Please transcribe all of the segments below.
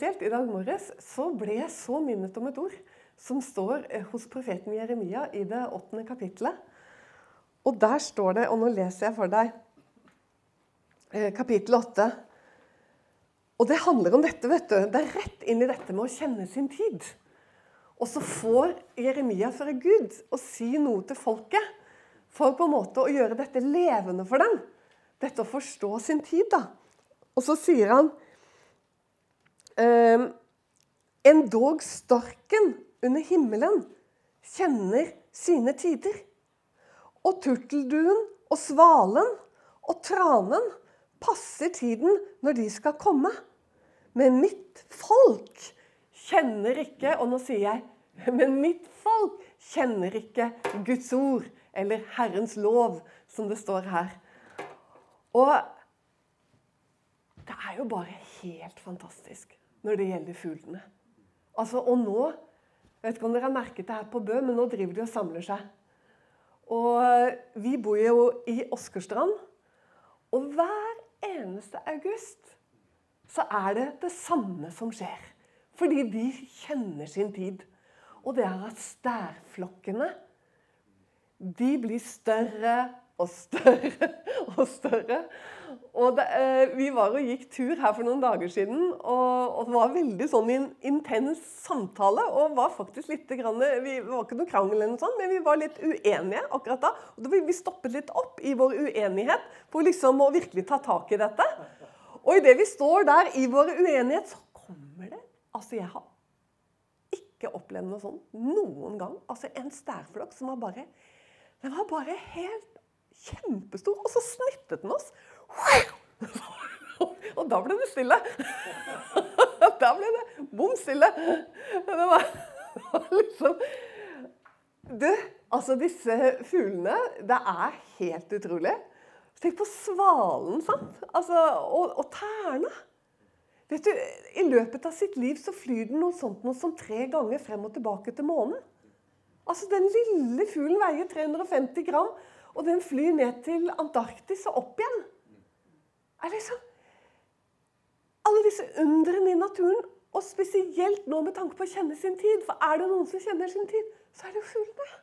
spesielt i dag morges så ble jeg så minnet om et ord som står eh, hos profeten Jeremia i det åttende kapittelet. Og der står det, og nå leser jeg for deg eh, kapittel åtte. Og det handler om dette, vet du. Det er rett inn i dette med å kjenne sin tid. Og så får Jeremia fra Gud å si noe til folket for på en måte å gjøre dette levende for dem. Dette å forstå sin tid, da. Og så sier han ehm, Endog storken under himmelen kjenner sine tider. Og turtelduen og svalen og tranen passer tiden når de skal komme. Men mitt folk kjenner ikke Og nå sier jeg Men mitt folk kjenner ikke Guds ord eller Herrens lov, som det står her. Og det er jo bare helt fantastisk når det gjelder fuglene. Altså, Og nå jeg vet ikke om dere har merket det her på Bø, men nå driver de og samler seg. Og Vi bor jo i Åskerstrand. Og hver eneste august så er det det samme som skjer. Fordi de kjenner sin tid. Og det er at stærflokkene de blir større og større og større. Og det, eh, Vi var og gikk tur her for noen dager siden, og, og det var veldig sånn en intens samtale. Og var faktisk litt grann, Vi var ikke noe krangel, eller noe sånt, men vi var litt uenige akkurat da. Og da Vi stoppet litt opp i vår uenighet for liksom å virkelig ta tak i dette. Og idet vi står der i vår uenighet, så kommer det Altså, jeg har ikke opplevd noe sånt noen gang. Altså, En stærflokk som var bare Den var bare helt kjempestor, og så snittet den oss. Og da ble det stille. Da ble det bom stille. Det var, liksom Du, altså disse fuglene Det er helt utrolig. Tenk på svalen, sant? Altså, og, og tærne. Vet du, I løpet av sitt liv så flyr den noe sånt noe som tre ganger frem og tilbake til månen. Altså, Den lille fuglen veier 350 gram og den flyr ned til Antarktis og opp igjen. Er liksom Alle disse undrene i naturen, og spesielt nå med tanke på å kjenne sin tid. For er det noen som kjenner sin tid, så er det jo fuglene.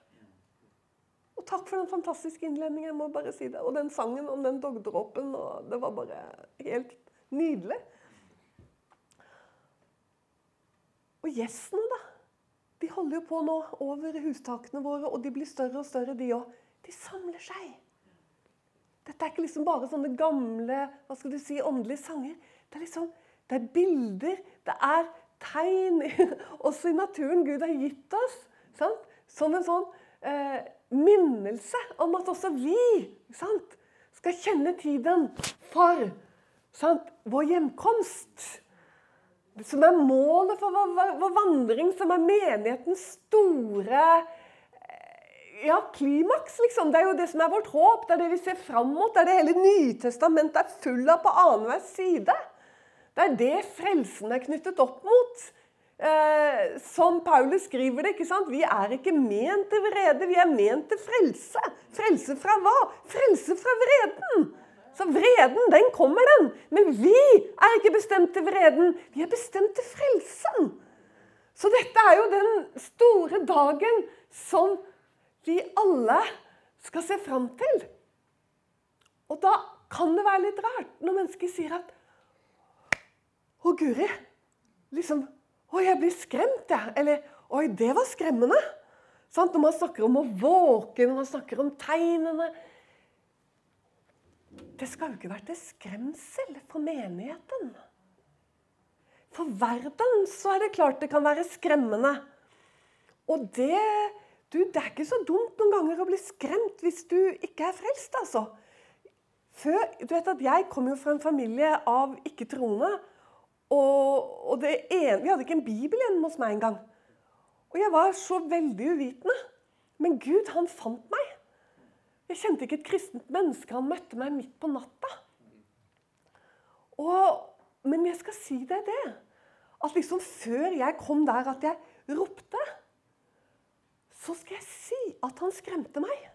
Og takk for den fantastiske innledningen. jeg må bare si det. Og den sangen om den dogdråpen. Det var bare helt nydelig. Og gjessene, da. De holder jo på nå over hustakene våre, og de blir større og større, de òg. De samler seg. Dette er ikke liksom bare sånne gamle hva skal du si, åndelige sanger. Det er liksom, det er bilder, det er tegn også i naturen Gud har gitt oss. Sant? Som en sånn eh, minnelse om at også vi sant, skal kjenne tiden for sant, vår hjemkomst. Som er målet for vår, vår vandring, som er menighetens store ja, klimaks, liksom. Det er jo det som er vårt håp. Det er det vi ser fram mot. Det er det hele Nytestamentet er full av på annenhver side. Det er det frelsen er knyttet opp mot. Eh, som Paulus skriver det. ikke sant? Vi er ikke ment til vrede, vi er ment til frelse. Frelse fra hva? Frelse fra vreden. Så vreden, den kommer, den. Men vi er ikke bestemt til vreden. Vi er bestemt til frelsen. Så dette er jo den store dagen som vi alle skal se fram til. Og da kan det være litt rart når mennesker sier at Å, Guri. Liksom Å, jeg blir skremt, jeg. Eller Oi, det var skremmende. Sant? Når man snakker om å våke, når man snakker om tegnene Det skal jo ikke være til skremsel for menigheten. For verden så er det klart det kan være skremmende. Og det du, Det er ikke så dumt noen ganger å bli skremt hvis du ikke er frelst, altså. Før, du vet at Jeg kom jo fra en familie av ikke-troende. Og, og ene, Vi hadde ikke en bibel hjemme hos meg engang. Og jeg var så veldig uvitende. Men Gud, han fant meg. Jeg kjente ikke et kristent menneske. Han møtte meg midt på natta. Og, men jeg skal si deg det. At liksom før jeg kom der at jeg ropte så skal jeg si at han skremte meg.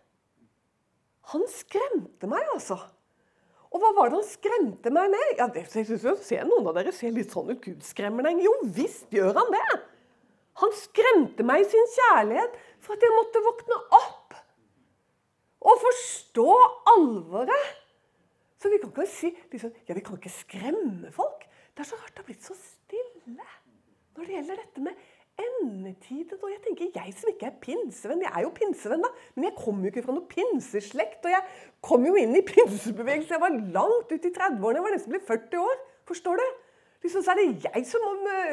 Han skremte meg, altså. Og hva var det han skremte meg med? Ja, det, ser Noen av dere ser litt sånn ut. Gud skremmer deg. Jo visst gjør han det. Han skremte meg i sin kjærlighet for at jeg måtte våkne opp og forstå alvoret. Så vi kan ikke si liksom, ja, vi kan ikke skremme folk. Det er så rart det har blitt så stille når det gjelder dette med endetiden. Og jeg tenker, jeg som ikke er pinsevenn Jeg er jo pinsevenn, da, men jeg kommer jo ikke fra noen pinseslekt. Og jeg kom jo inn i pinsebevegelsen. Jeg var langt ut i 30-årene. Jeg var nesten blitt 40 år. Forstår du? Liksom, så er det jeg som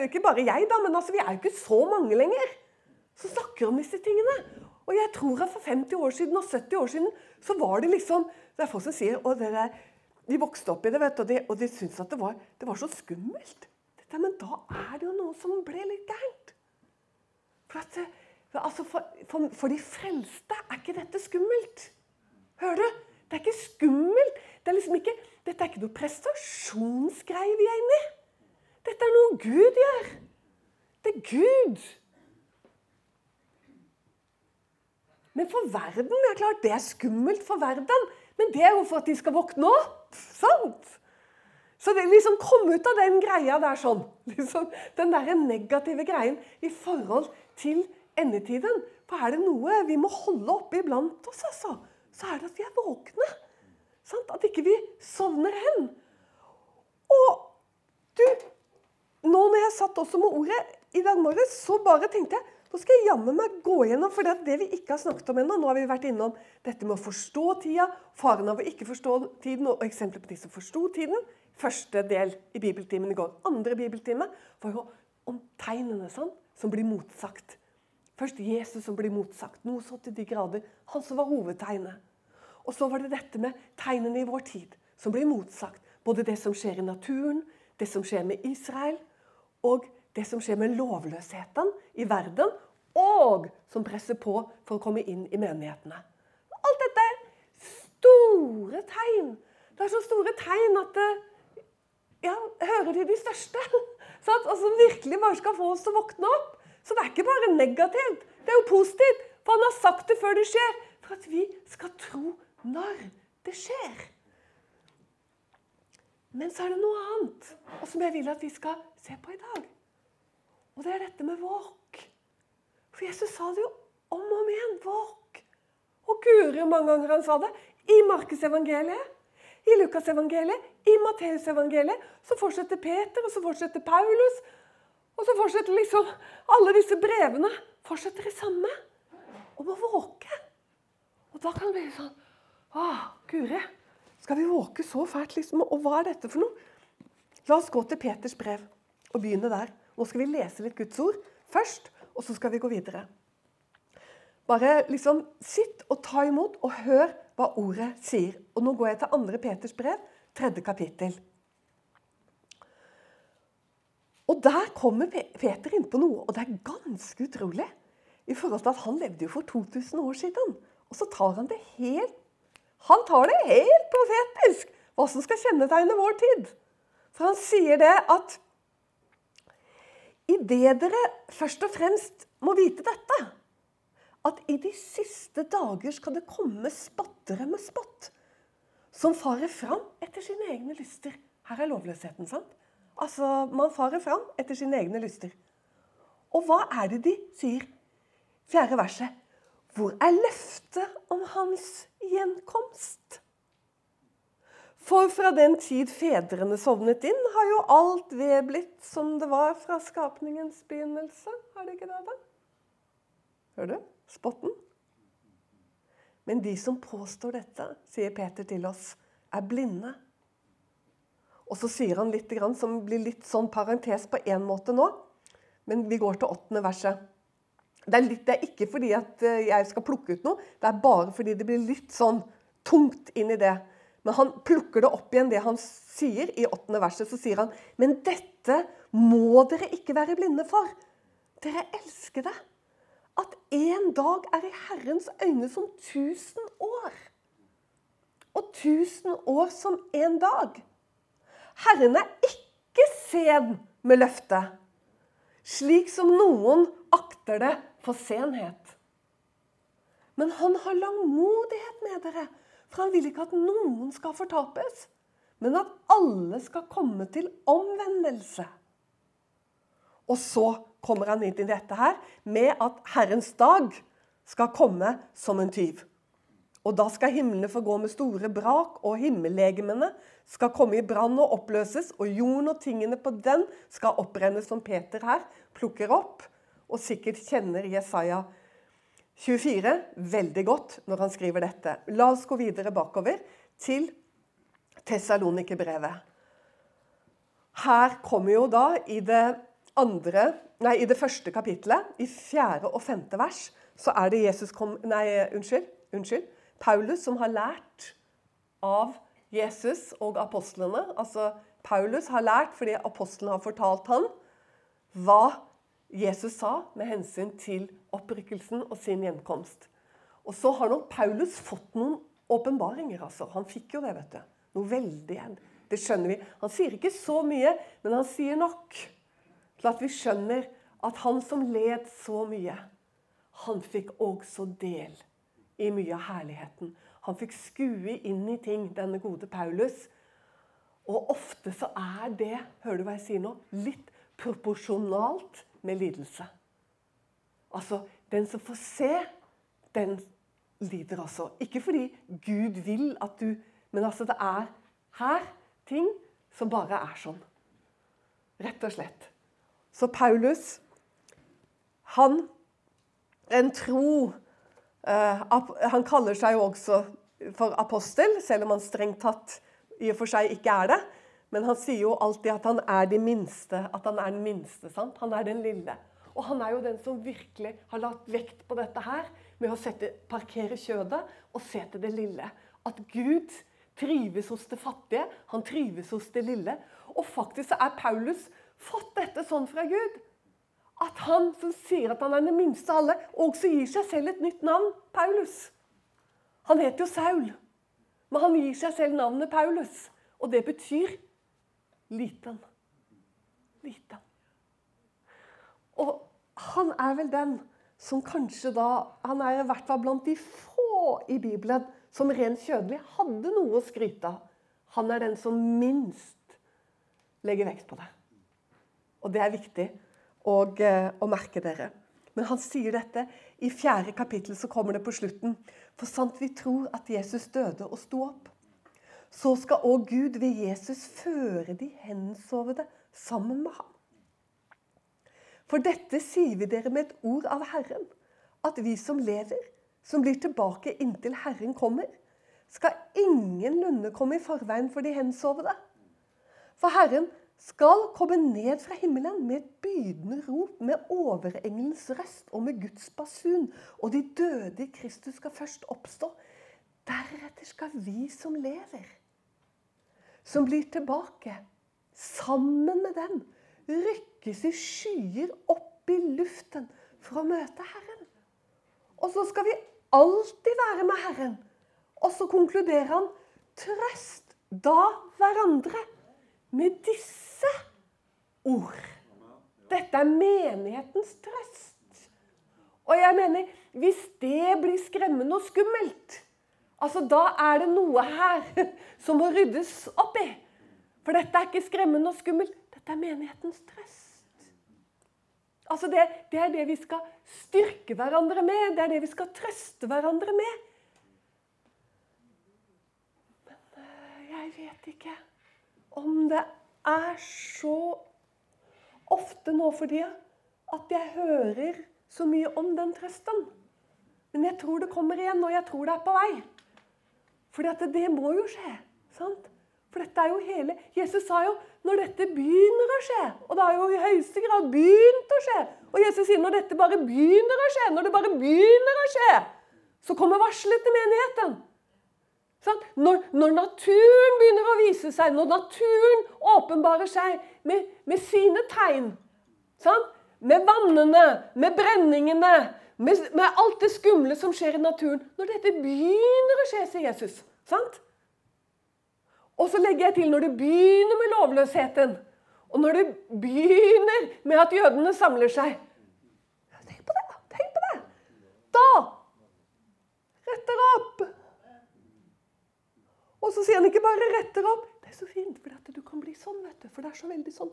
Ikke bare jeg, da, men altså, vi er jo ikke så mange lenger som snakker om disse tingene. Og jeg tror at for 50 år siden og 70 år siden så var det liksom Det er folk som sier og det der, De vokste opp i det, vet du, og de, de syntes at det var, det var så skummelt. Dette, men da er det jo noe som ble litt gærent. For, at, altså for, for, for, de frelste er ikke dette skummelt. Hører du? Det er ikke skummelt. Det er liksom ikke, dette er ikke noe prestasjonsgreie vi er inne i. Dette er noe Gud gjør. Det er Gud. Men for verden er klart, det er skummelt for verden. Men det er jo for at de skal våkne opp. sant? Så det liksom kom ut av den greia der sånn. Liksom, den der negative greien i forhold til endetiden. For er det noe vi må holde oppe iblant oss, altså, så er det at vi er våkne. Sant? At ikke vi sovner hen. Og du, nå når jeg satt også med ordet i dag morges, så bare tenkte jeg nå skal jeg jammen meg gå gjennom, for det, er det vi ikke har snakket om ennå Nå har vi vært innom dette med å forstå tida, faren av å ikke forstå tiden, og eksempler på de som forsto tiden første del i bibeltimen i går. Andre bibeltime var jo om tegnene sant? Som blir motsagt. Først Jesus som blir motsagt. Noe så til de grader. Han som var hovedtegnet. Og så var det dette med tegnene i vår tid som blir motsagt. Både det som skjer i naturen, det som skjer med Israel, og det som skjer med lovløsheten i verden, og som presser på for å komme inn i menighetene. Alt dette er store tegn. Det er så store tegn at det, ja, hører de de største. Sant? Og som virkelig bare skal få oss til å våkne opp. Så det er ikke bare negativt. Det er jo positivt. For han har sagt det før det skjer. For at vi skal tro når det skjer. Men så er det noe annet og som jeg vil at vi skal se på i dag. Og det er dette med våk. For Jesus sa det jo om og om igjen. Våk. Og guri mange ganger han sa det. I Markusevangeliet, i Lukasevangeliet, i Matteusevangeliet. Så fortsetter Peter, og så fortsetter Paulus. Og så fortsetter liksom alle disse brevene fortsetter i samme. Om å våke. Og da kan det bli sånn Å, Guri, skal vi våke så fælt, liksom? Og hva er dette for noe? La oss gå til Peters brev og begynne der. Nå skal vi lese litt Guds ord først, og så skal vi gå videre. Bare liksom sitt og ta imot og hør hva ordet sier. Og nå går jeg til 2. Peters brev, tredje kapittel. Og der kommer Peter inn på noe, og det er ganske utrolig. I forhold til at Han levde jo for 2000 år siden. Og så tar han det helt Han tar det helt profetisk, hva som skal kjennetegne vår tid. For han sier det at idet dere først og fremst må vite dette at i de siste dager skal det komme spottere med spott, som farer fram etter sine egne lyster. Her er lovløsheten, sant? Altså, Man farer fram etter sine egne lyster. Og hva er det de sier? Fjerde verset. Hvor er løftet om hans gjenkomst? For fra den tid fedrene sovnet inn, har jo alt ved blitt som det var fra skapningens begynnelse. Har det ikke det, da? Hører du? spotten. Men de som påstår dette, sier Peter til oss, er blinde. Og så sier han litt som blir litt sånn parentes på én måte nå. Men vi går til åttende verset. Det er, litt, det er ikke fordi at eh, jeg skal plukke ut noe, det er bare fordi det blir litt sånn tungt inn i det. Men han plukker det opp igjen, det han sier i åttende verset. Så sier han, men dette må dere ikke være blinde for. Dere elsker det at én dag er i Herrens øyne som tusen år. Og tusen år som én dag. Herren er ikke sen med løftet, slik som noen akter det for senhet. Men han har langmodighet med dere, for han vil ikke at noen skal fortapes, men at alle skal komme til omvendelse. Og så kommer han inn i dette her med at Herrens dag skal komme som en tyv. Og da skal himlene få gå med store brak, og himmellegemene skal komme i brann og oppløses, og jorden og tingene på den skal opprennes, som Peter her plukker opp, og sikkert kjenner Jesaja 24 veldig godt når han skriver dette. La oss gå videre bakover til Tessalonikerbrevet. Her kommer jo da i det, andre, nei, i det første kapitlet, i fjerde og femte vers, så er det Jesus kom, Nei, unnskyld. unnskyld Paulus som har lært av Jesus og apostlene. Altså, Paulus har lært fordi apostlene har fortalt han hva Jesus sa med hensyn til opprykkelsen og sin gjenkomst. Og så har nok Paulus fått noen åpenbaringer. Altså. Han fikk jo det, vet du. Noe veldig. Det skjønner vi. Han sier ikke så mye, men han sier nok til at vi skjønner at han som led så mye, han fikk også del i mye av herligheten. Han fikk skue inn i ting, denne gode Paulus. Og ofte så er det, hører du hva jeg sier nå, litt proporsjonalt med lidelse. Altså, den som får se, den lider altså. Ikke fordi Gud vil at du Men altså, det er her ting som bare er sånn. Rett og slett. Så Paulus, han En tro uh, Han kaller seg jo også for apostel, selv om han strengt tatt i og for seg ikke er det. Men han sier jo alltid at han er de minste. At han er den minste. sant? Han er den lille. Og han er jo den som virkelig har lagt vekt på dette her med å sette, parkere kjødet og se til det lille. At Gud trives hos det fattige, han trives hos det lille. Og faktisk er Paulus fått dette sånn fra Gud. At han som sier at han er den minste av alle, også gir seg selv et nytt navn. Paulus. Han heter jo Saul, men han gir seg selv navnet Paulus. Og det betyr liten. Liten. Og han er vel den som kanskje da Han er i hvert fall blant de få i Bibelen som rent kjødelig hadde noe å skryte av. Han er den som minst legger vekt på det. Og det er viktig å, eh, å merke dere. Men han sier dette i fjerde kapittel, så kommer det på slutten. For sant vi tror at Jesus døde og sto opp så skal òg Gud ved Jesus føre de hensovne sammen med ham. For dette sier vi dere med et ord av Herren, at vi som lever, som blir tilbake inntil Herren kommer, skal ingenlunde komme i forveien for de hensovne. For Herren skal komme ned fra himmelen med et bydende rop, med overengelens røst og med Guds basun. Og de døde i Kristus skal først oppstå. Deretter skal vi som lever, som blir tilbake, sammen med dem, rykkes i skyer opp i luften for å møte Herren. Og så skal vi alltid være med Herren. Og så konkluderer han trøst da hverandre med disse ord. Dette er menighetens trøst. Og jeg mener, hvis det blir skremmende og skummelt, Altså, Da er det noe her som må ryddes opp i. For dette er ikke skremmende og skummelt. Dette er menighetens trøst. Altså, det, det, er det vi skal styrke hverandre med. Det er det vi skal trøste hverandre med. Men øh, jeg vet ikke om det er så ofte nå for tida at jeg hører så mye om den trøsten. Men jeg tror det kommer igjen, og jeg tror det er på vei. For det må jo skje. sant? For dette er jo hele Jesus sa jo når dette begynner å skje. Og det har jo i høyeste grad begynt å skje. Og Jesus sier når dette bare begynner å skje, når det bare begynner å skje, så kommer varselet til menigheten. Når, når, naturen begynner å vise seg, når naturen åpenbarer seg med, med sine tegn sant? Med vannene, med brenningene, med, med, alt det skumle som skjer i naturen. Når dette begynner å skje, sier Jesus. Sant? Og så legger jeg til når det begynner med lovløsheten, og når det begynner med at jødene samler seg. Tenk på det! Tenk på det! Da retter opp. Og så sier han ikke bare 'retter opp', Det er så fint, for du kan bli sånn, vet du. For det er så veldig sånn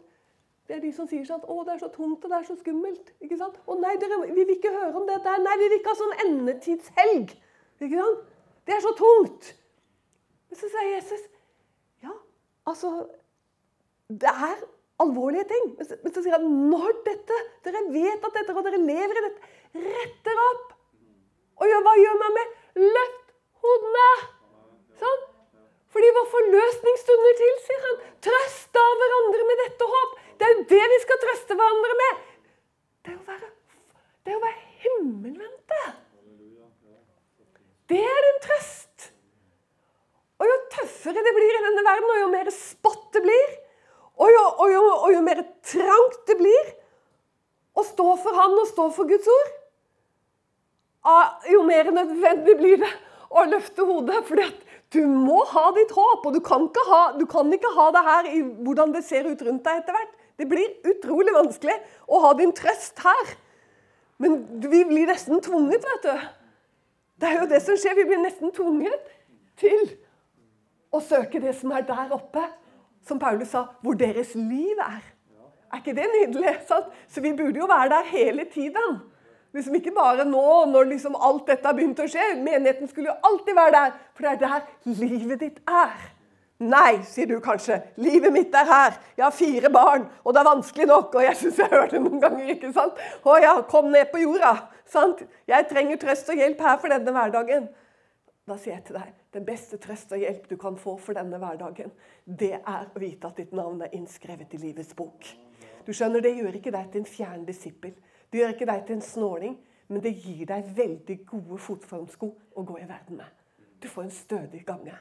det er de som sier sånn 'Å, det er så tungt, og det er så skummelt.' ikke sant? 'Å nei, dere, vi vil ikke høre om det der. Nei, vi vil ikke ha sånn endetidshelg.' Ikke sant? Det er så tungt. Men så sier Jesus Ja, altså Det er alvorlige ting. Men så, men så sier han når dette Dere vet at dette, og dere lever i dette. Retter opp. Og hva gjør man med? Løft hodene. Sånn. Fordi var forløsningsstunder til, sier han. Trøst av hverandre med dette håp. Det er jo det vi skal trøste hverandre med. Det er å være, det er å være himmelvendte. Det er en trøst. Og jo tøffere det blir i denne verden, og jo mer spott det blir, og jo, og jo, og jo mer trangt det blir å stå for Han og stå for Guds ord, jo mer nødvendig blir det å løfte hodet. fordi at du må ha ditt håp, og du kan, ha, du kan ikke ha det her i hvordan det ser ut rundt deg etter hvert. Det blir utrolig vanskelig å ha din trøst her. Men vi blir nesten tvunget, vet du. Det er jo det som skjer. Vi blir nesten tvunget til å søke det som er der oppe. Som Paulus sa, hvor deres liv er. Er ikke det nydelig? Sant? Så vi burde jo være der hele tiden. Liksom ikke bare nå, når liksom alt dette har begynt å skje. Menigheten skulle jo alltid være der, for det er der livet ditt er. Nei, sier du kanskje. Livet mitt er her. Jeg har fire barn, og det er vanskelig nok. Og jeg syns jeg hører det noen ganger. ikke sant? Å ja, kom ned på jorda. sant? Jeg trenger trøst og hjelp her for denne hverdagen. Da sier jeg til deg den beste trøst og hjelp du kan få for denne hverdagen, det er å vite at ditt navn er innskrevet i livets bok. Du skjønner, Det gjør ikke deg til en fjern disippel. Det gjør ikke deg til en snåling, men det gir deg veldig gode fotformsko å gå i verden med. Du får en stødig gange.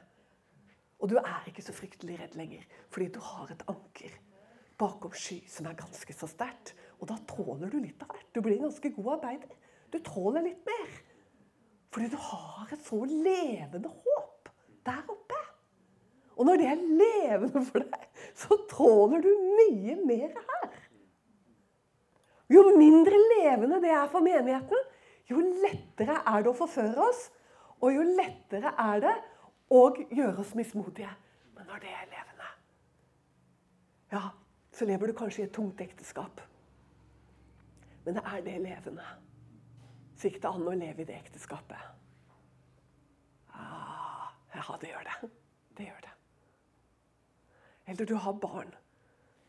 Og du er ikke så fryktelig redd lenger, fordi du har et anker bakom sky som er ganske så sterkt. Og da tåler du litt av hvert. Du blir en ganske god arbeider. Du tåler litt mer. Fordi du har et så levende håp der oppe. Og når det er levende for deg, så tåler du mye mer her. Jo mindre levende det er for menigheten, jo lettere er det å forføre oss. Og jo lettere er det å gjøre oss mismodige. Men når det er levende, ja, så lever du kanskje i et tungt ekteskap. Men er det levende. Det an å leve i det ekteskapet. Ah, ja, det gjør det. Det gjør det. Eller du har barn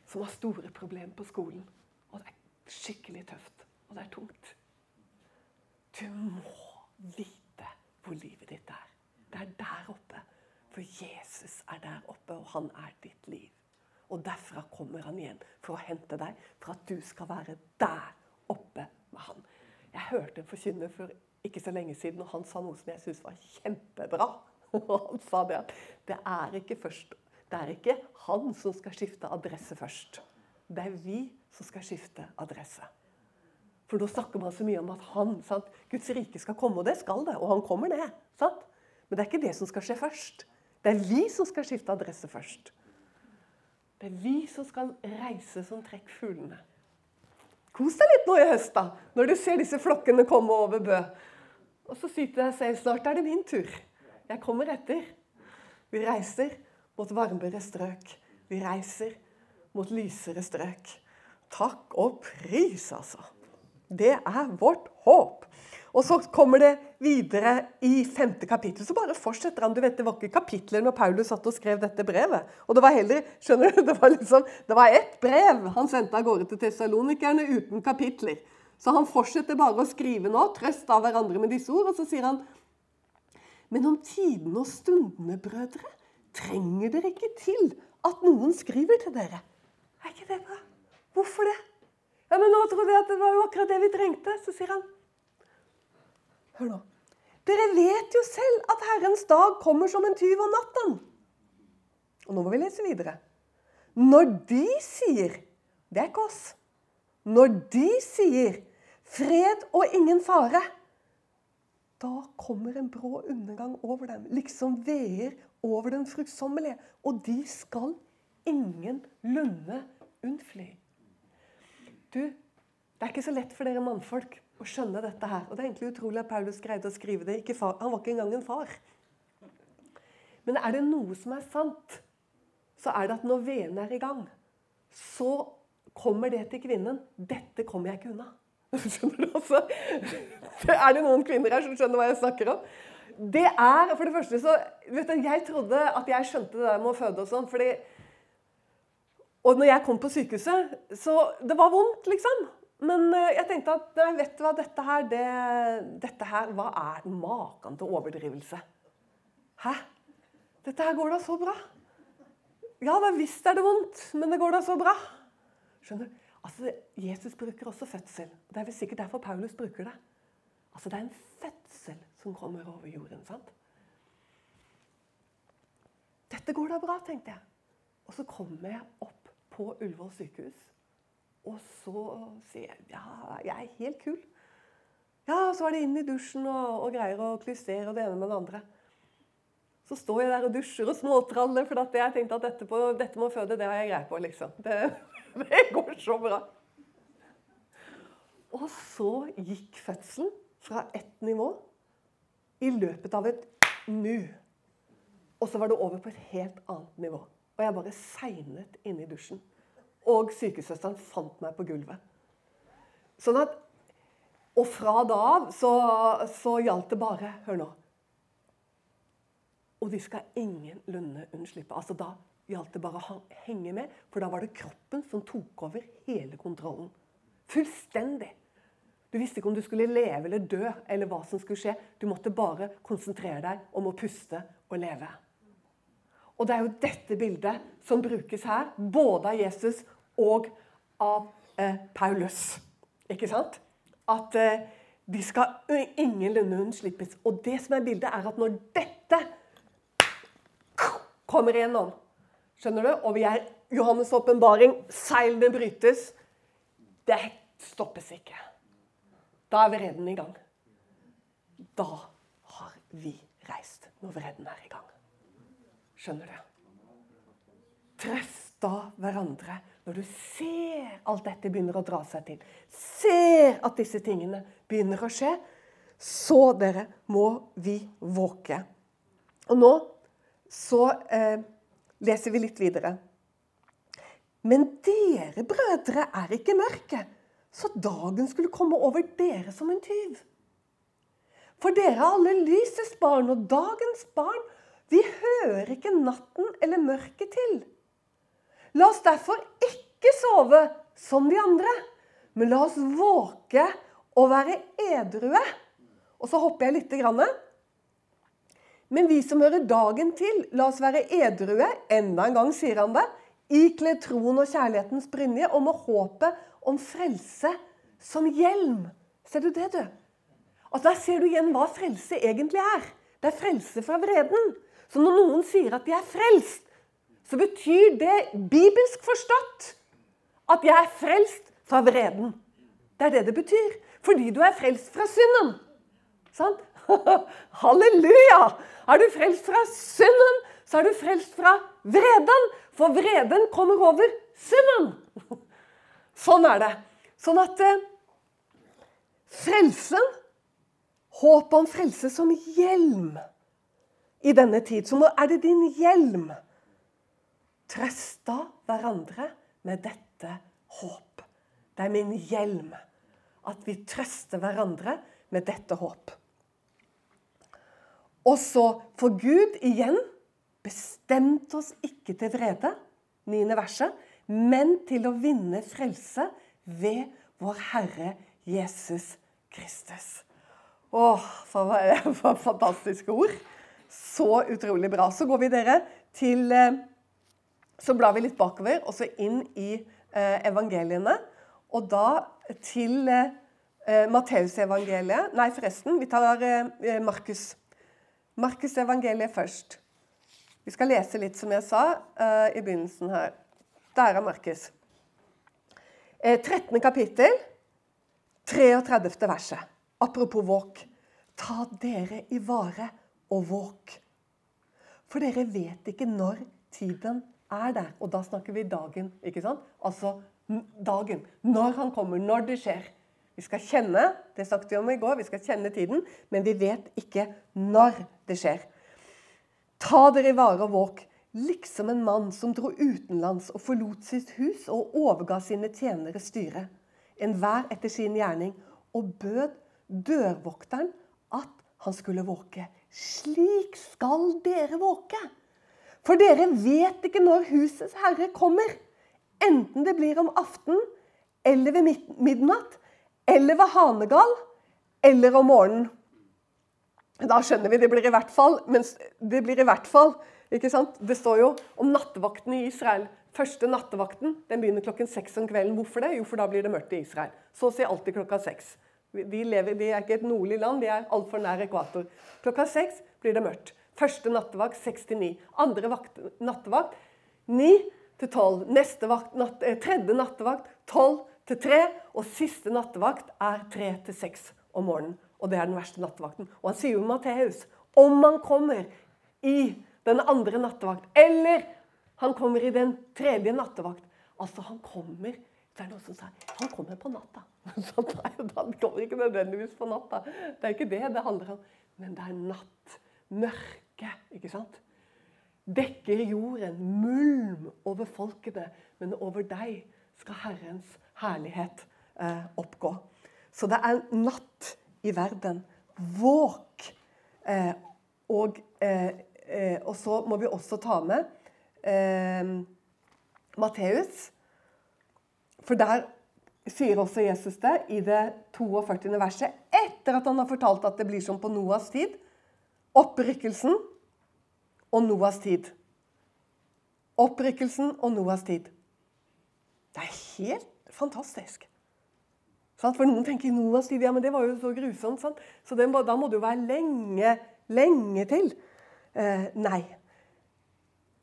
som har store problemer på skolen. Skikkelig tøft, og det er tungt. Du må vite hvor livet ditt er. Det er der oppe. For Jesus er der oppe, og han er ditt liv. Og derfra kommer han igjen for å hente deg, for at du skal være der oppe med han. Jeg hørte en forkynner for ikke så lenge siden, og han sa noe som jeg syntes var kjempebra. Og han sa det at det er ikke først det er ikke han som skal skifte adresse først. Det er vi som skal skifte adresse. For nå snakker man så mye om at han, sant? Guds rike skal komme, og det skal det. Og han kommer ned. Sant? Men det er ikke det som skal skje først. Det er vi som skal skifte adresse først. Det er vi som skal reise som trekkfuglene. Kos deg litt nå i høst, da, når du ser disse flokkene komme over Bø. Og så sier du deg selv snart er det min tur. Jeg kommer etter. Vi reiser mot varmere strøk. Vi reiser mot lysere strøk. Takk og pris, altså. Det er vårt håp. Og så kommer det videre i femte kapittel. Så bare fortsetter han. Du vet, Det var ikke kapitler når Paulus satt og skrev dette brevet. Og det var heller skjønner du, det var liksom, det var ett brev han sendte av gårde til tessalonikerne uten kapitler. Så han fortsetter bare å skrive nå, trøst av hverandre med disse ord. Og så sier han Men om tidene og stundene, brødre, trenger dere ikke til at noen skriver til dere. Er ikke det bra? Hvorfor det? Ja, men nå trodde jeg at det var jo akkurat det vi trengte. Så sier han Hør nå. Dere vet jo selv at Herrens dag kommer som en tyv om natten. Og nå må vi lese videre. Når de sier Det er ikke oss. Når de sier 'fred og ingen fare', da kommer en brå undergang over dem, liksom veer over den fruktsommelige. Og de skal ingen lunde unnfly. Du, det er ikke så lett for dere mannfolk å skjønne dette her. Og Det er egentlig utrolig at Paulus greide å skrive det. Far, han var ikke engang en far. Men er det noe som er sant, så er det at når veden er i gang, så kommer det til kvinnen 'Dette kommer jeg ikke unna'. Skjønner du? Altså, er det noen kvinner her som skjønner hva jeg snakker om? Det er, for det første så, du, Jeg trodde at jeg skjønte det der med å føde og sånn. fordi og når jeg kom på sykehuset, så Det var vondt, liksom. Men eh, jeg tenkte at nei, vet du hva, dette her, det, dette her Hva er maken til overdrivelse? Hæ? Dette her går da så bra. Ja da visst er det vondt, men det går da så bra. Skjønner du? Altså, Jesus bruker også fødsel. Det er vel sikkert derfor Paulus bruker det. Altså, Det er en fødsel som kommer over jorden. sant? Dette går da bra, tenkte jeg. Og så kommer jeg opp på Ullevål sykehus. Og så sier jeg ja, jeg er helt kul. Ja, så var det inn i dusjen og, og greier å klystere det ene med det andre. Så står jeg der og dusjer og småtraller, for jeg tenkte at dette, på, dette med å føde, det har jeg greie på. liksom. Det, det går så bra. Og så gikk fødselen fra ett nivå i løpet av et nu. Og så var det over på et helt annet nivå. Og jeg bare segnet inne i dusjen. Og sykesøsteren fant meg på gulvet. Sånn at, Og fra da av så, så gjaldt det bare Hør nå. Og de skal ingenlunde unnslippe. Altså Da gjaldt det bare å henge med, for da var det kroppen som tok over hele kontrollen. Fullstendig. Du visste ikke om du skulle leve eller dø, eller hva som skulle skje. Du måtte bare konsentrere deg om å puste og leve. Og det er jo dette bildet som brukes her, både av Jesus og av eh, Paulus. Ikke sant? At eh, de skal ingenlunde unnslippes. Og det som er bildet, er at når dette kommer igjennom, skjønner du, og vi er Johannes' åpenbaring, seilene brytes Det stoppes ikke. Da er vreden i gang. Da har vi reist, når vreden er i gang. Skjønner du? Trøst da hverandre når du ser alt dette begynner å dra seg til. Ser at disse tingene begynner å skje. Så, dere, må vi våke. Og nå så eh, leser vi litt videre. Men dere, brødre, er ikke mørke, så dagen skulle komme over dere som en tyv. For dere er alle lysets barn og dagens barn. Vi hører ikke natten eller mørket til. La oss derfor ikke sove som de andre, men la oss våke og være edrue. Og så hopper jeg lite grann. Men vi som hører dagen til, la oss være edrue, enda en gang sier han det, ikledd troen og kjærlighetens brynje, og med håpet om frelse som hjelm. Ser du det, du? Altså, Der ser du igjen hva frelse egentlig er. Det er frelse fra vreden. Så når noen sier at de er frelst, så betyr det bibelsk forstått at jeg er frelst fra vreden. Det er det det betyr. Fordi du er frelst fra synden. Sant? Halleluja! Er du frelst fra synden, så er du frelst fra vreden. For vreden kommer over synden. Sånn er det. Sånn at eh, frelsen Håpet om frelse som hjelm i denne tid. Så nå er det din hjelm. Trøsta hverandre med dette håp. Det er min hjelm. At vi trøster hverandre med dette håp. Og så For Gud igjen bestemte oss ikke til vrede, niende verset, men til å vinne frelse ved vår Herre Jesus Kristus. Åh, for, for fantastiske ord. Så utrolig bra. Så går vi dere til eh, Så blar vi litt bakover, og så inn i eh, evangeliene. Og da til eh, Matteusevangeliet Nei, forresten, vi tar Markus. Markusevangeliet først. Vi skal lese litt, som jeg sa i begynnelsen her. Der er Markus. Eh, 13. kapittel, 33. verset. Apropos våk. Ta dere i vare og våk. For dere vet ikke når tiden er der. Og da snakker vi dagen, ikke sant? Altså dagen. Når han kommer, når det skjer. Vi skal kjenne det snakket vi om i går, vi skal kjenne tiden, men vi vet ikke når det skjer. Ta dere i vare og våk. liksom en mann som dro utenlands og forlot sitt hus og overga sine tjenere styret, enhver etter sin gjerning, og bød dørvokteren at han skulle våke. Slik skal dere våke. For dere vet ikke når husets herre kommer. Enten det blir om aften eller ved midnatt, eller ved hanegall, eller om morgenen. Da skjønner vi det blir i hvert fall. Mens det blir i hvert fall ikke sant? Det står jo om nattevakten i Israel. Første nattevakten den begynner klokken seks om kvelden. Hvorfor det? Jo, for da blir det mørkt i Israel. Så å si alltid klokka seks. De, lever, vi er ikke et nordlig land, de er altfor nær ekvator. Klokka seks blir det mørkt. Første nattevakt seks til ni. Andre vakt, nattevakt ni til tolv. Neste vakt, natt, eh, tredje nattevakt tolv til tre. Og siste nattevakt er tre til seks om morgenen. Og det er den verste nattevakten. Og han sier jo Matteus om han kommer i den andre nattevakt, eller han kommer i den tredje nattevakt Altså, han kommer det er noen som sier han kommer på natta. Så nei, han kommer ikke nødvendigvis på natta. Det er ikke det det handler om. Men det er natt. Mørke. Ikke sant? Dekker jorden. Mulm over folkene. Men over deg skal Herrens herlighet eh, oppgå. Så det er natt i verden. Våk. Eh, og, eh, eh og, så må vi også ta med eh, Matteus for der sier også Jesus det i det 42. verset, etter at han har fortalt at det blir som på Noas tid. Opprykkelsen og Noas tid. Opprykkelsen og Noas tid. Det er helt fantastisk. For noen tenker Noas tid ja, men det var jo så grusomt. Sant? Så må, da må det jo være lenge, lenge til. Eh, nei.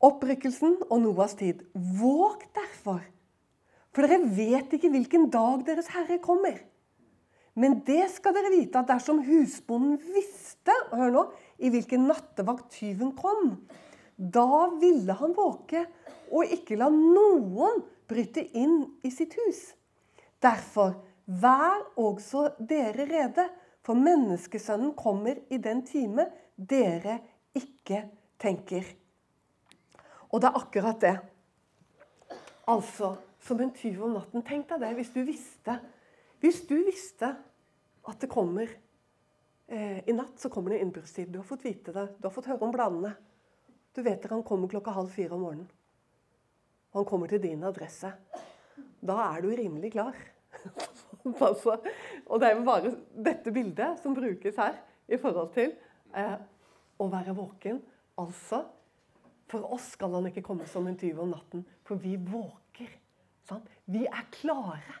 Opprykkelsen og Noas tid. Våg derfor for dere vet ikke hvilken dag Deres Herre kommer. Men det skal dere vite at dersom husbonden visste hør nå, i hvilken nattevakt tyven kom, da ville han våke og ikke la noen bryte inn i sitt hus. Derfor, vær også dere rede, for menneskesønnen kommer i den time dere ikke tenker. Og det er akkurat det. Altså som en tyv om natten. Tenk deg det hvis du visste Hvis du visste at det kommer eh, I natt så kommer det innbruddstid. Du har fått vite det. Du har fått høre om bladene. Du vet at han kommer klokka halv fire om morgenen. Han kommer til din adresse. Da er du rimelig klar. altså, og det er jo bare dette bildet som brukes her i forhold til eh, å være våken. Altså, for oss skal han ikke komme som en tyv om natten, for vi våker Sånn? Vi er klare.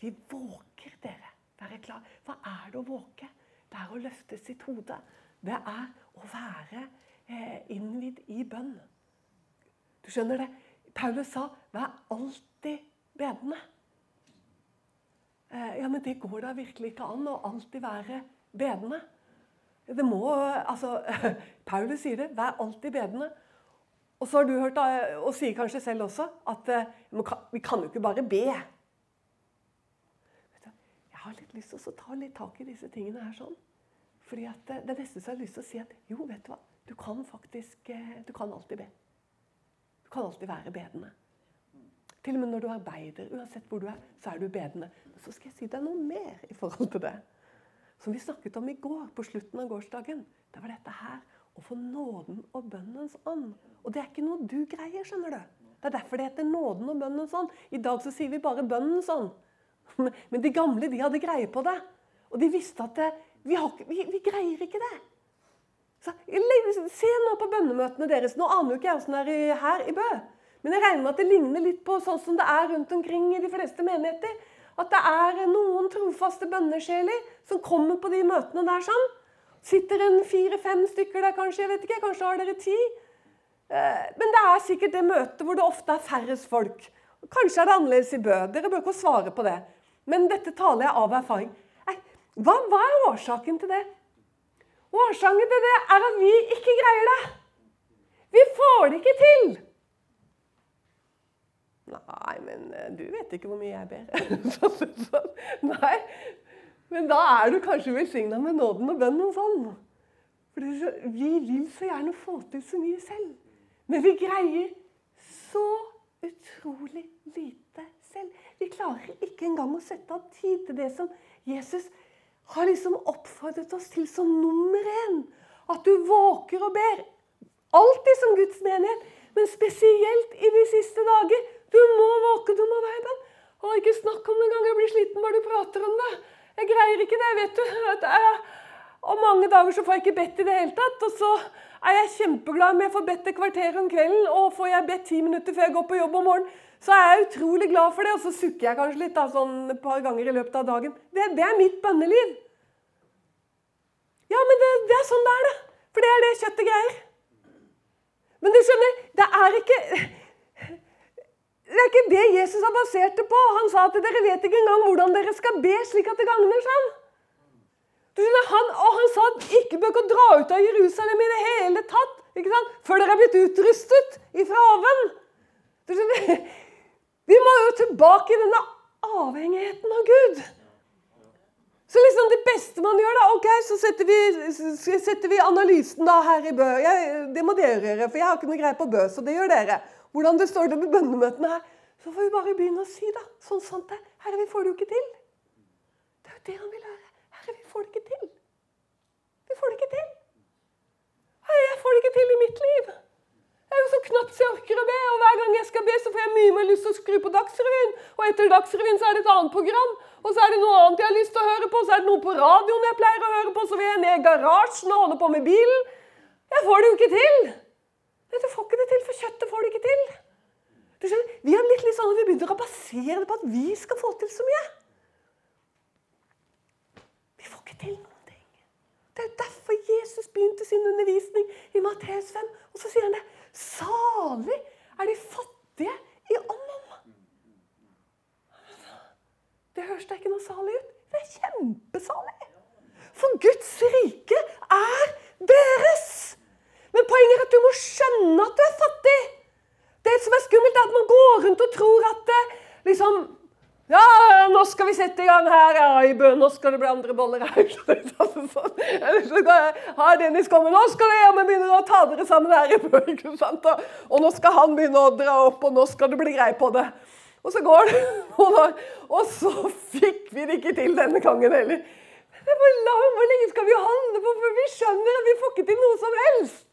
Vi våker, dere. Være klar. Hva er det å våke? Det er å løfte sitt hode. Det er å være eh, innvidd i bønn. Du skjønner det? Paulus sa 'vær alltid bedende'. Eh, ja, men det går da virkelig ikke an å alltid være bedende. Det må, altså, Paulus sier det. 'Vær alltid bedende'. Og så har du hørt, og sier kanskje selv også, at eh, vi kan jo ikke bare be. Jeg har litt lyst til å ta litt tak i disse tingene her sånn. Fordi at det, det neste så har jeg lyst til å si at jo, vet du hva, du kan faktisk eh, Du kan alltid be. Du kan alltid være bedende. Til og med når du arbeider, uansett hvor du er, så er du bedende. Men så skal jeg si deg noe mer i forhold til det. Som vi snakket om i går, på slutten av gårsdagen. Det var dette her å få nåden og bønnens ånd. Og det er ikke noe du greier, skjønner du. Det er derfor det heter nåden og bønnens ånd. I dag så sier vi bare bønnens ånd. Men de gamle de hadde greie på det. Og de visste at det, vi, har, vi, vi, greier ikke det. Så, se nå på bønnemøtene deres. Nå aner jo ikke jeg åssen det er her i Bø. Men jeg regner med at det ligner litt på sånn som det er rundt omkring i de fleste menigheter. At det er noen trofaste bønnesjeler som kommer på de møtene der sånn. Sitter en fire-fem stykker der, kanskje. jeg vet ikke, Kanskje har dere ti. Eh, men det er sikkert det møtet hvor det ofte er færrest folk. Kanskje er det annerledes i Bø. Dere bør ikke svare på det. Men dette taler jeg av erfaring. Hva, hva er årsaken til det? Årsaken til det er at vi ikke greier det. Vi får det ikke til. Nei, men eh, du vet ikke hvor mye jeg ber. Nei, men da er du kanskje velsigna med nåden og bønnen sånn. For vi vil så gjerne få til så mye selv. Men vi greier så utrolig lite selv. Vi klarer ikke engang å sette av tid til det som Jesus har liksom oppfordret oss til som nummer én. At du våker og ber. Alltid som Guds menighet, men spesielt i de siste dager. Du må våke, du må være i bønn. Og ikke snakk om det en gang jeg blir sliten bare du prater om det. Jeg greier ikke det, vet du. Og mange dager så får jeg ikke bedt i det hele tatt. Og så er jeg kjempeglad om jeg får bedt et kvarter om kvelden, og får jeg bedt ti minutter før jeg går på jobb om morgenen, så er jeg utrolig glad for det. Og så sukker jeg kanskje litt da, sånn et par ganger i løpet av dagen. Det, det er mitt bønneliv. Ja, men det, det, er sånn det er, det. For det er det kjøttet greier. Men du skjønner, det er ikke det er ikke det Jesus har basert det på. Han sa at dere vet ikke engang hvordan dere skal be slik at det gagner seg. Han, og han sa at ikke bør dere dra ut av Jerusalem i det hele tatt ikke sant? før dere er blitt utrustet ifra oven. Vi må jo tilbake i denne avhengigheten av Gud. Så liksom det beste man gjør, da Ok, så setter vi, setter vi analysen da her i Bø. Jeg, det må dere gjøre, for jeg har ikke noe greie på Bø. Så det gjør dere. Hvordan det står det med bønnemøtene her. Så får vi bare begynne å si, da. Sånn sant det. Herre, vi får det jo ikke til. Det er jo det han vil høre. Herre, vi får det ikke til. Vi får det ikke til. Herre, jeg får det ikke til i mitt liv. Det er jo så knapt så jeg orker å be, og hver gang jeg skal be, så får jeg mye mer lyst til å skru på Dagsrevyen. Og etter Dagsrevyen så er det et annet program, og så er det noe annet jeg har lyst til å høre på. Så er det noe på radioen jeg pleier å høre på, så vil jeg ned i garasjen og holde på med bilen. Jeg får det jo ikke til. Du får ikke det til, for kjøttet får det ikke til. Du skjønner, Vi har blitt litt sånn at vi begynner å basere det på at vi skal få til så mye. Vi får ikke til noen ting. Det er jo derfor Jesus begynte sin undervisning i Matteus 5. Og så sier han det. Salig er de fattige i ånden. Det høres da ikke noe salig ut? Det er kjempesalig. For Guds rike er deres. Men poenget er at du må skjønne at du er fattig. Det som er skummelt, er at man går rundt og tror at det, liksom, ja, nå skal vi sette i gang her. Ja, i bø. nå skal det bli andre boller her. Har Dennis kommet? Nå skal vi jammen begynne å ta dere sammen her i bø. ikke sant? Og nå skal han begynne å dra opp, og nå skal det bli grei på det. Og så går det noen år, og så fikk vi det ikke til denne gangen heller. Hvor, hvor lenge skal vi handle på før vi skjønner at vi får ikke til noe som helst?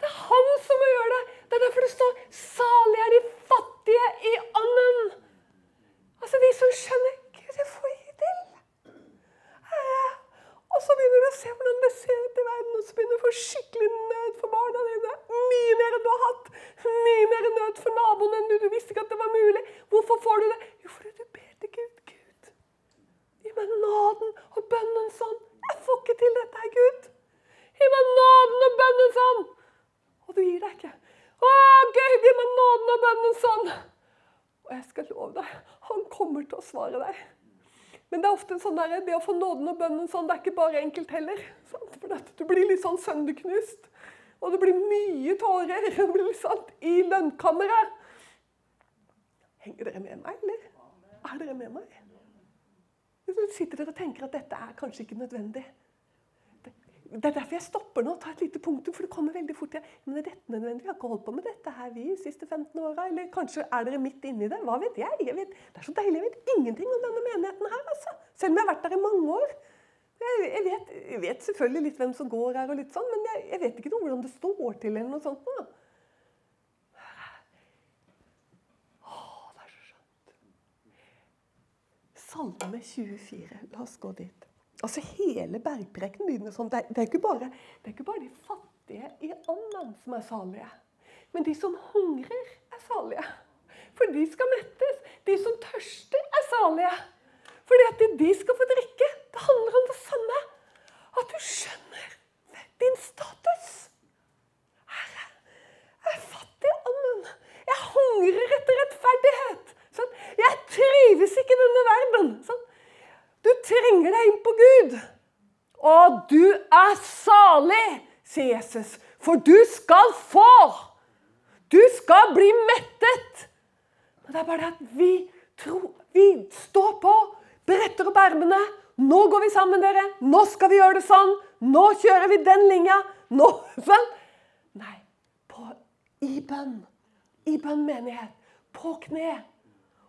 Det er han som må gjøre det. Det er derfor det står 'salig er de fattige i ånden'. Altså de som skjønner Gud, det får ikke til. Og så begynner du å se hvordan det ser ut i verden, og så begynner du å få skikkelig nød for barna dine. Mye mer enn du har hatt. Mye mer nød for naboen enn du. Du visste ikke at det var mulig. Hvorfor får du det? Jo, fordi du ber til Gud. Gud, gi meg nåden og bønnen sånn. Jeg får ikke til dette, Gud. Gi meg nåden og bønnen sånn. Og du gir deg ikke. Å, Gud, gi meg nåden og bønnen sånn. Og jeg skal love deg, han kommer til å svare deg. Men det er ofte sånn der, det å få nåden og bønnen sånn, det er ikke bare enkelt heller. Sant? For Du blir litt sånn sønderknust. Og det blir mye tårer det blir litt sant, i lønnkammeret. Henger dere med meg, eller? Er dere med meg? Sitter dere og tenker at dette er kanskje ikke nødvendig? Det er derfor jeg stopper nå og tar et lite punktum, for det kommer veldig fort. Men er dette nødvendig? Vi har ikke holdt på med dette her vi de siste 15 åra. Eller kanskje er dere midt inni det? Hva vet jeg? jeg vet, det er så deilig. Jeg vet ingenting om denne menigheten her, altså. Selv om jeg har vært der i mange år. Jeg, jeg, vet, jeg vet, selvfølgelig litt hvem som går her, og litt sånn, men jeg, vet ikke noe hvordan det står til. eller noe sånt. Nå. Det er så skjønt. Salme 24. La oss gå dit. Altså Hele bergprekenen begynner sånn. Det er, det, er bare, det er, ikke bare, de fattige i ånden som er salige. Men de som hungrer, er salige. For de skal mettes. De som tørster, er salige. Fordi at de skal få drikke. Det handler om det samme. At du skjønner din status. Herre, jeg er fattig i ånden. Jeg hungrer etter rettferdighet. Sånn. Jeg trives ikke i denne verden. Sånn. Du trenger deg inn på Gud. Og du er salig, sier Jesus, for du skal få. Du skal bli mettet. Men det er bare det at vi tror Vi står på, bretter opp ermene. Nå går vi sammen, dere. Nå skal vi gjøre det sånn. Nå kjører vi den linja. Nå Sånn. Nei. På i bønn. I bønn, menighet. På kne.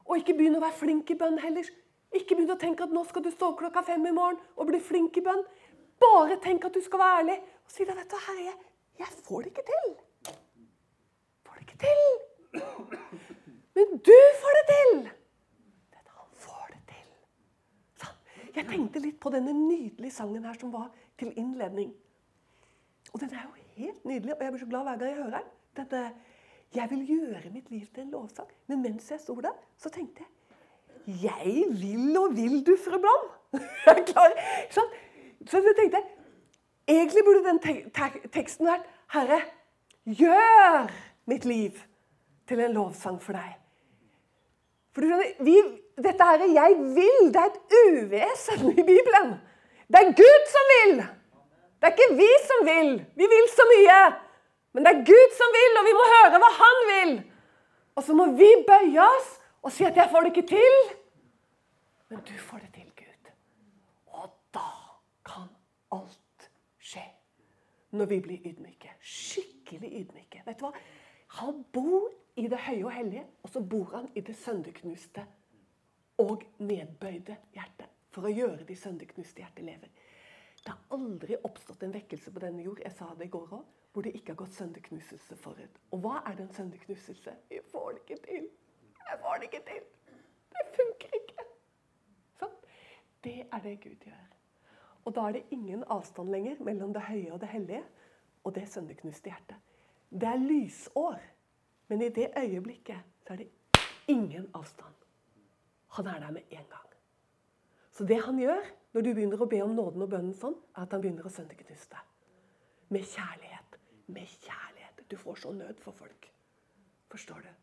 Og ikke begynn å være flink i bønn heller. Ikke begynn å tenke at nå skal du stå klokka fem i morgen og bli flink i bønn. Bare tenk at du skal være ærlig og si deg, vet du, Herre, jeg, jeg får det ikke til. Får det ikke til. Men du får det til. Han får det til. Så, Jeg tenkte litt på denne nydelige sangen her som var til innledning. Og den er jo helt nydelig, og jeg blir så glad hver gang jeg hører den. Jeg vil gjøre mitt liv til en lovsang. Men mens jeg sto der, så tenkte jeg Jeg vil og vil du, fru Blom. Sånn. Så jeg tenkte Egentlig burde den te te teksten vært Herre, gjør mitt liv til en lovsang for deg. For du skjønner, vi, Dette her 'jeg vil' det er et uvesen i Bibelen. Det er Gud som vil! Det er ikke vi som vil. Vi vil så mye. Men det er Gud som vil, og vi må høre hva Han vil. Og så må vi bøye oss og si at 'jeg får det ikke til'. Men du får det til, Gud. Og da kan alt skje. Når vi blir ydmyke. Skikkelig ydmyke. Vet du hva? Han bor i det høye og hellige, og så bor han i det sønderknuste og nedbøyde hjertet. For å gjøre de sønderknuste hjertet lever. Det har aldri oppstått en vekkelse på denne jord jeg sa det i går også, hvor det ikke har gått sønderknuselse forut. Og hva er det en sønderknuselse? Vi får det ikke til. Jeg får det ikke til. Det funker ikke. Sånn. Det er det Gud gjør. Og da er det ingen avstand lenger mellom det høye og det hellige og det sønderknuste hjertet. Det er lysår, men i det øyeblikket så er det ingen avstand. Han er der med en gang. Så det han gjør når du begynner å be om nåden og bønnen sånn, er at han begynner å sønderknuse deg. Med kjærlighet. Med kjærlighet. Du får så nød for folk. Forstår du?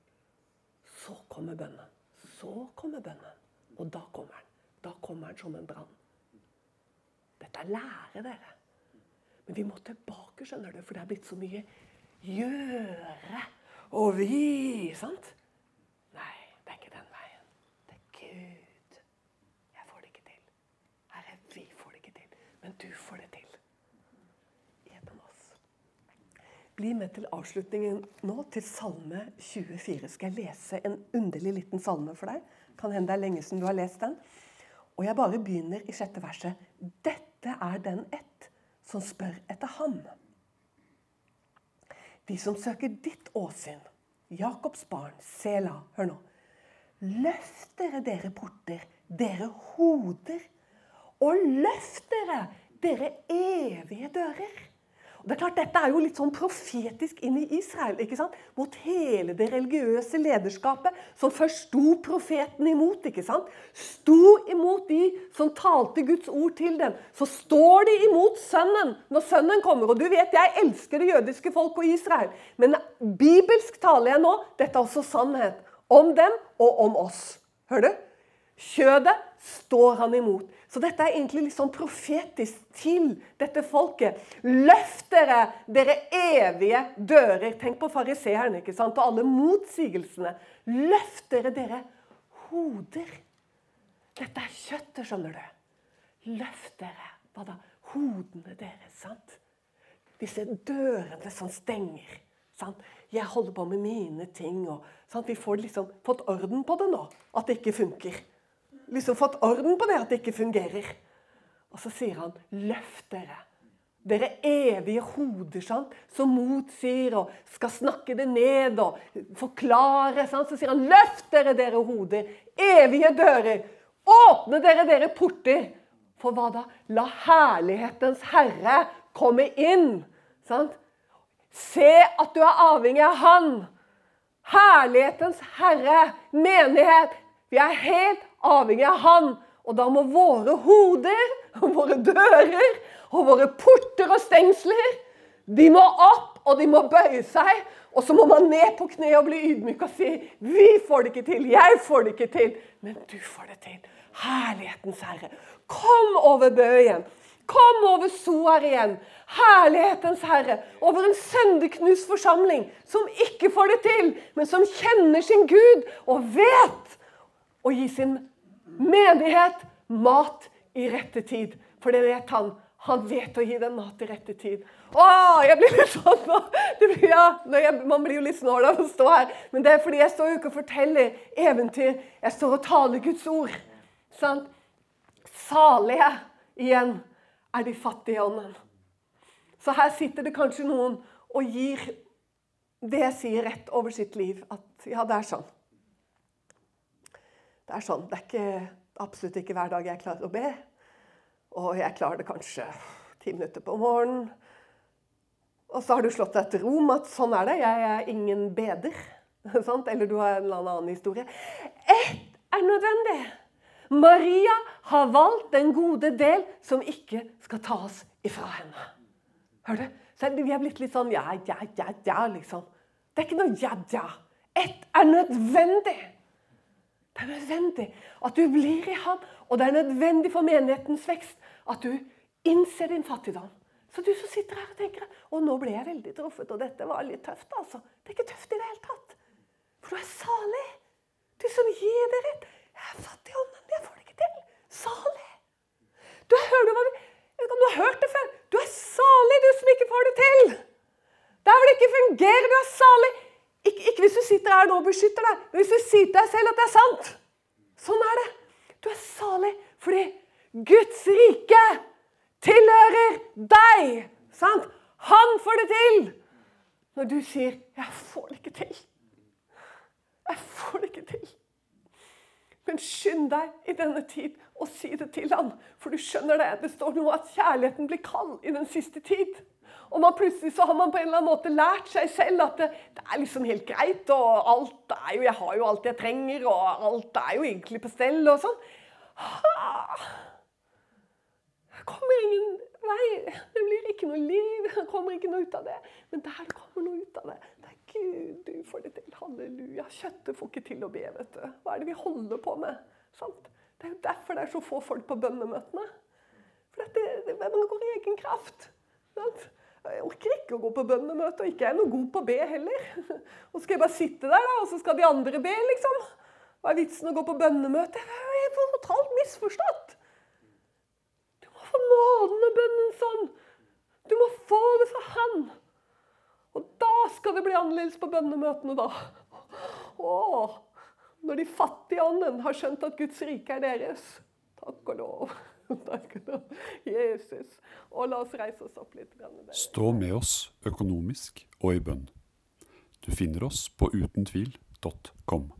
Så kommer bønnen. Så kommer bønnen. Og da kommer den. Da kommer den som en brann. Dette er lære, dere. Men vi må tilbake, skjønner du, for det er blitt så mye gjøre og vi. Sant? Nei, det er ikke den veien. Det er Gud. Jeg får det ikke til. Herre, vi får det ikke til. Men du får det til. Gjennom oss. Bli med til avslutningen nå, til Salme 24. Skal jeg lese en underlig liten salme for deg? Kan hende det er lenge siden du har lest den. Og jeg bare begynner i sjette verset. Dette er den ett som spør etter ham. De som søker ditt åsyn, Jakobs barn, Sela, hør nå. Løft dere, dere porter, dere hoder, og løft dere, dere evige dører. Og det er klart, Dette er jo litt sånn profetisk inn i Israel. ikke sant? Mot hele det religiøse lederskapet som først sto profeten imot. ikke sant? Sto imot de som talte Guds ord til dem. Så står de imot sønnen når sønnen kommer. Og du vet, jeg elsker det jødiske folk og Israel. Men bibelsk taler jeg nå. Dette er også sannhet. Om dem og om oss. Hører du? Kjødet står han imot. Så dette er egentlig litt sånn profetisk til dette folket. Løft dere, dere evige dører. Tenk på fariseerne ikke sant? og alle motsigelsene. Løft dere, dere hoder. Dette er kjøttet, skjønner du. Løft dere. Hva da? Hodene deres. sant? Disse dørene som stenger. Sant? Jeg holder på med mine ting. og sant? Vi får liksom fått orden på det nå. At det ikke funker liksom fått orden på det at det ikke fungerer. Og så sier han 'løft dere'. Dere evige hoder sant? som motsier og skal snakke det ned og forklare. Sant? Så sier han 'løft dere, dere hoder'. Evige dører. Åpne dere, dere porter. For hva da? La herlighetens Herre komme inn. Sant? Se at du er avhengig av Han. Herlighetens Herre, menighet. Vi er helt avhengig av Han. Og da må våre hoder, og våre dører og våre porter og stengsler de må opp, og de må bøye seg. Og så må man ned på kne og bli ydmyk og si 'Vi får det ikke til. Jeg får det ikke til.' Men du får det til. Herlighetens Herre. Kom over bøyen. Kom over Soar igjen. Herlighetens Herre. Over en sønderknust forsamling som ikke får det til, men som kjenner sin Gud og vet å gi sin menighet mat i rette tid. For det vet han Han vet å gi deg mat i rette tid. Å, jeg blir litt sånn. Blir, ja, jeg, man blir jo litt snål av å stå her. Men det er fordi jeg står jo ikke og forteller eventyr. Jeg står og taler Guds ord. Sant? Salige igjen er de fattige i ånden. Så her sitter det kanskje noen og gir det jeg sier, rett over sitt liv. At ja, det er sånn. Det er sånn. Det er ikke, absolutt ikke hver dag jeg klarer å be. Og jeg klarer det kanskje ti minutter på morgenen. Og så har du slått deg til ro med at sånn er det. Jeg er ingen beder. Eller du har en eller annen historie. Ett er nødvendig. Maria har valgt den gode del som ikke skal tas ifra henne. Hør du? Så vi er blitt litt sånn ja, ja, ja, ja, liksom. Det er ikke noe ja, ja. Ett er nødvendig. Det er nødvendig at du blir i ham, og det er nødvendig for menighetens vekst at du innser din fattigdom. Så du som sitter her og tenker å nå ble jeg veldig truffet, og dette var litt tøft. altså. Det er ikke tøft i det hele tatt. For du er salig. Du som gir det rett. Jeg er fattig i ånden. Jeg får det ikke til. Salig. Du hører hva du, jeg vet ikke om du har hørt det før. Du er salig, du som ikke får det til. Der hvor det ikke fungerer, du er salig. Ikke, ikke hvis du sitter her nå og beskytter deg, men hvis du sier til deg selv at det er sant. Sånn er det. Du er salig fordi Guds rike tilhører deg. Sant? Han får det til. Når du sier 'Jeg får det ikke til'. Jeg får det ikke til. Men skynd deg i denne tid og si det til han, For du skjønner det. Det står noe at kjærligheten blir kald i den siste tid. Og man plutselig så har man på en eller annen måte lært seg selv at det, det, er liksom helt greit. Og alt er jo Jeg har jo alt jeg trenger, og alt er jo egentlig på stell og sånn. Det kommer ingen vei. Det blir ikke noe liv. Det kommer ikke noe ut av det. Men der kommer noe ut av det, det er Gud, du får det til. Halleluja. Kjøttet får ikke til å be, vet du. Hva er det vi holder på med? Sant? Det er jo derfor det er så få folk på bønnemøtene. For det, det, man går i egen kraft. Sant? Jeg orker ikke å gå på bønnemøte, og ikke er jeg noe god på å be heller. Og skal jeg bare sitte der, da, og så skal de andre be, liksom? Hva er vitsen å gå på bønnemøte? Jeg er totalt misforstått. Du må få nåden og bønnen sånn. Du må få det fra Han. Og da skal det bli annerledes på bønnemøtene, da. Åh, når de fattige ånden har skjønt at Guds rike er deres. Takk og lov. Jesus. Og la oss reise oss opp litt. Stå med oss økonomisk og i bønn. Du finner oss på utentvil.com.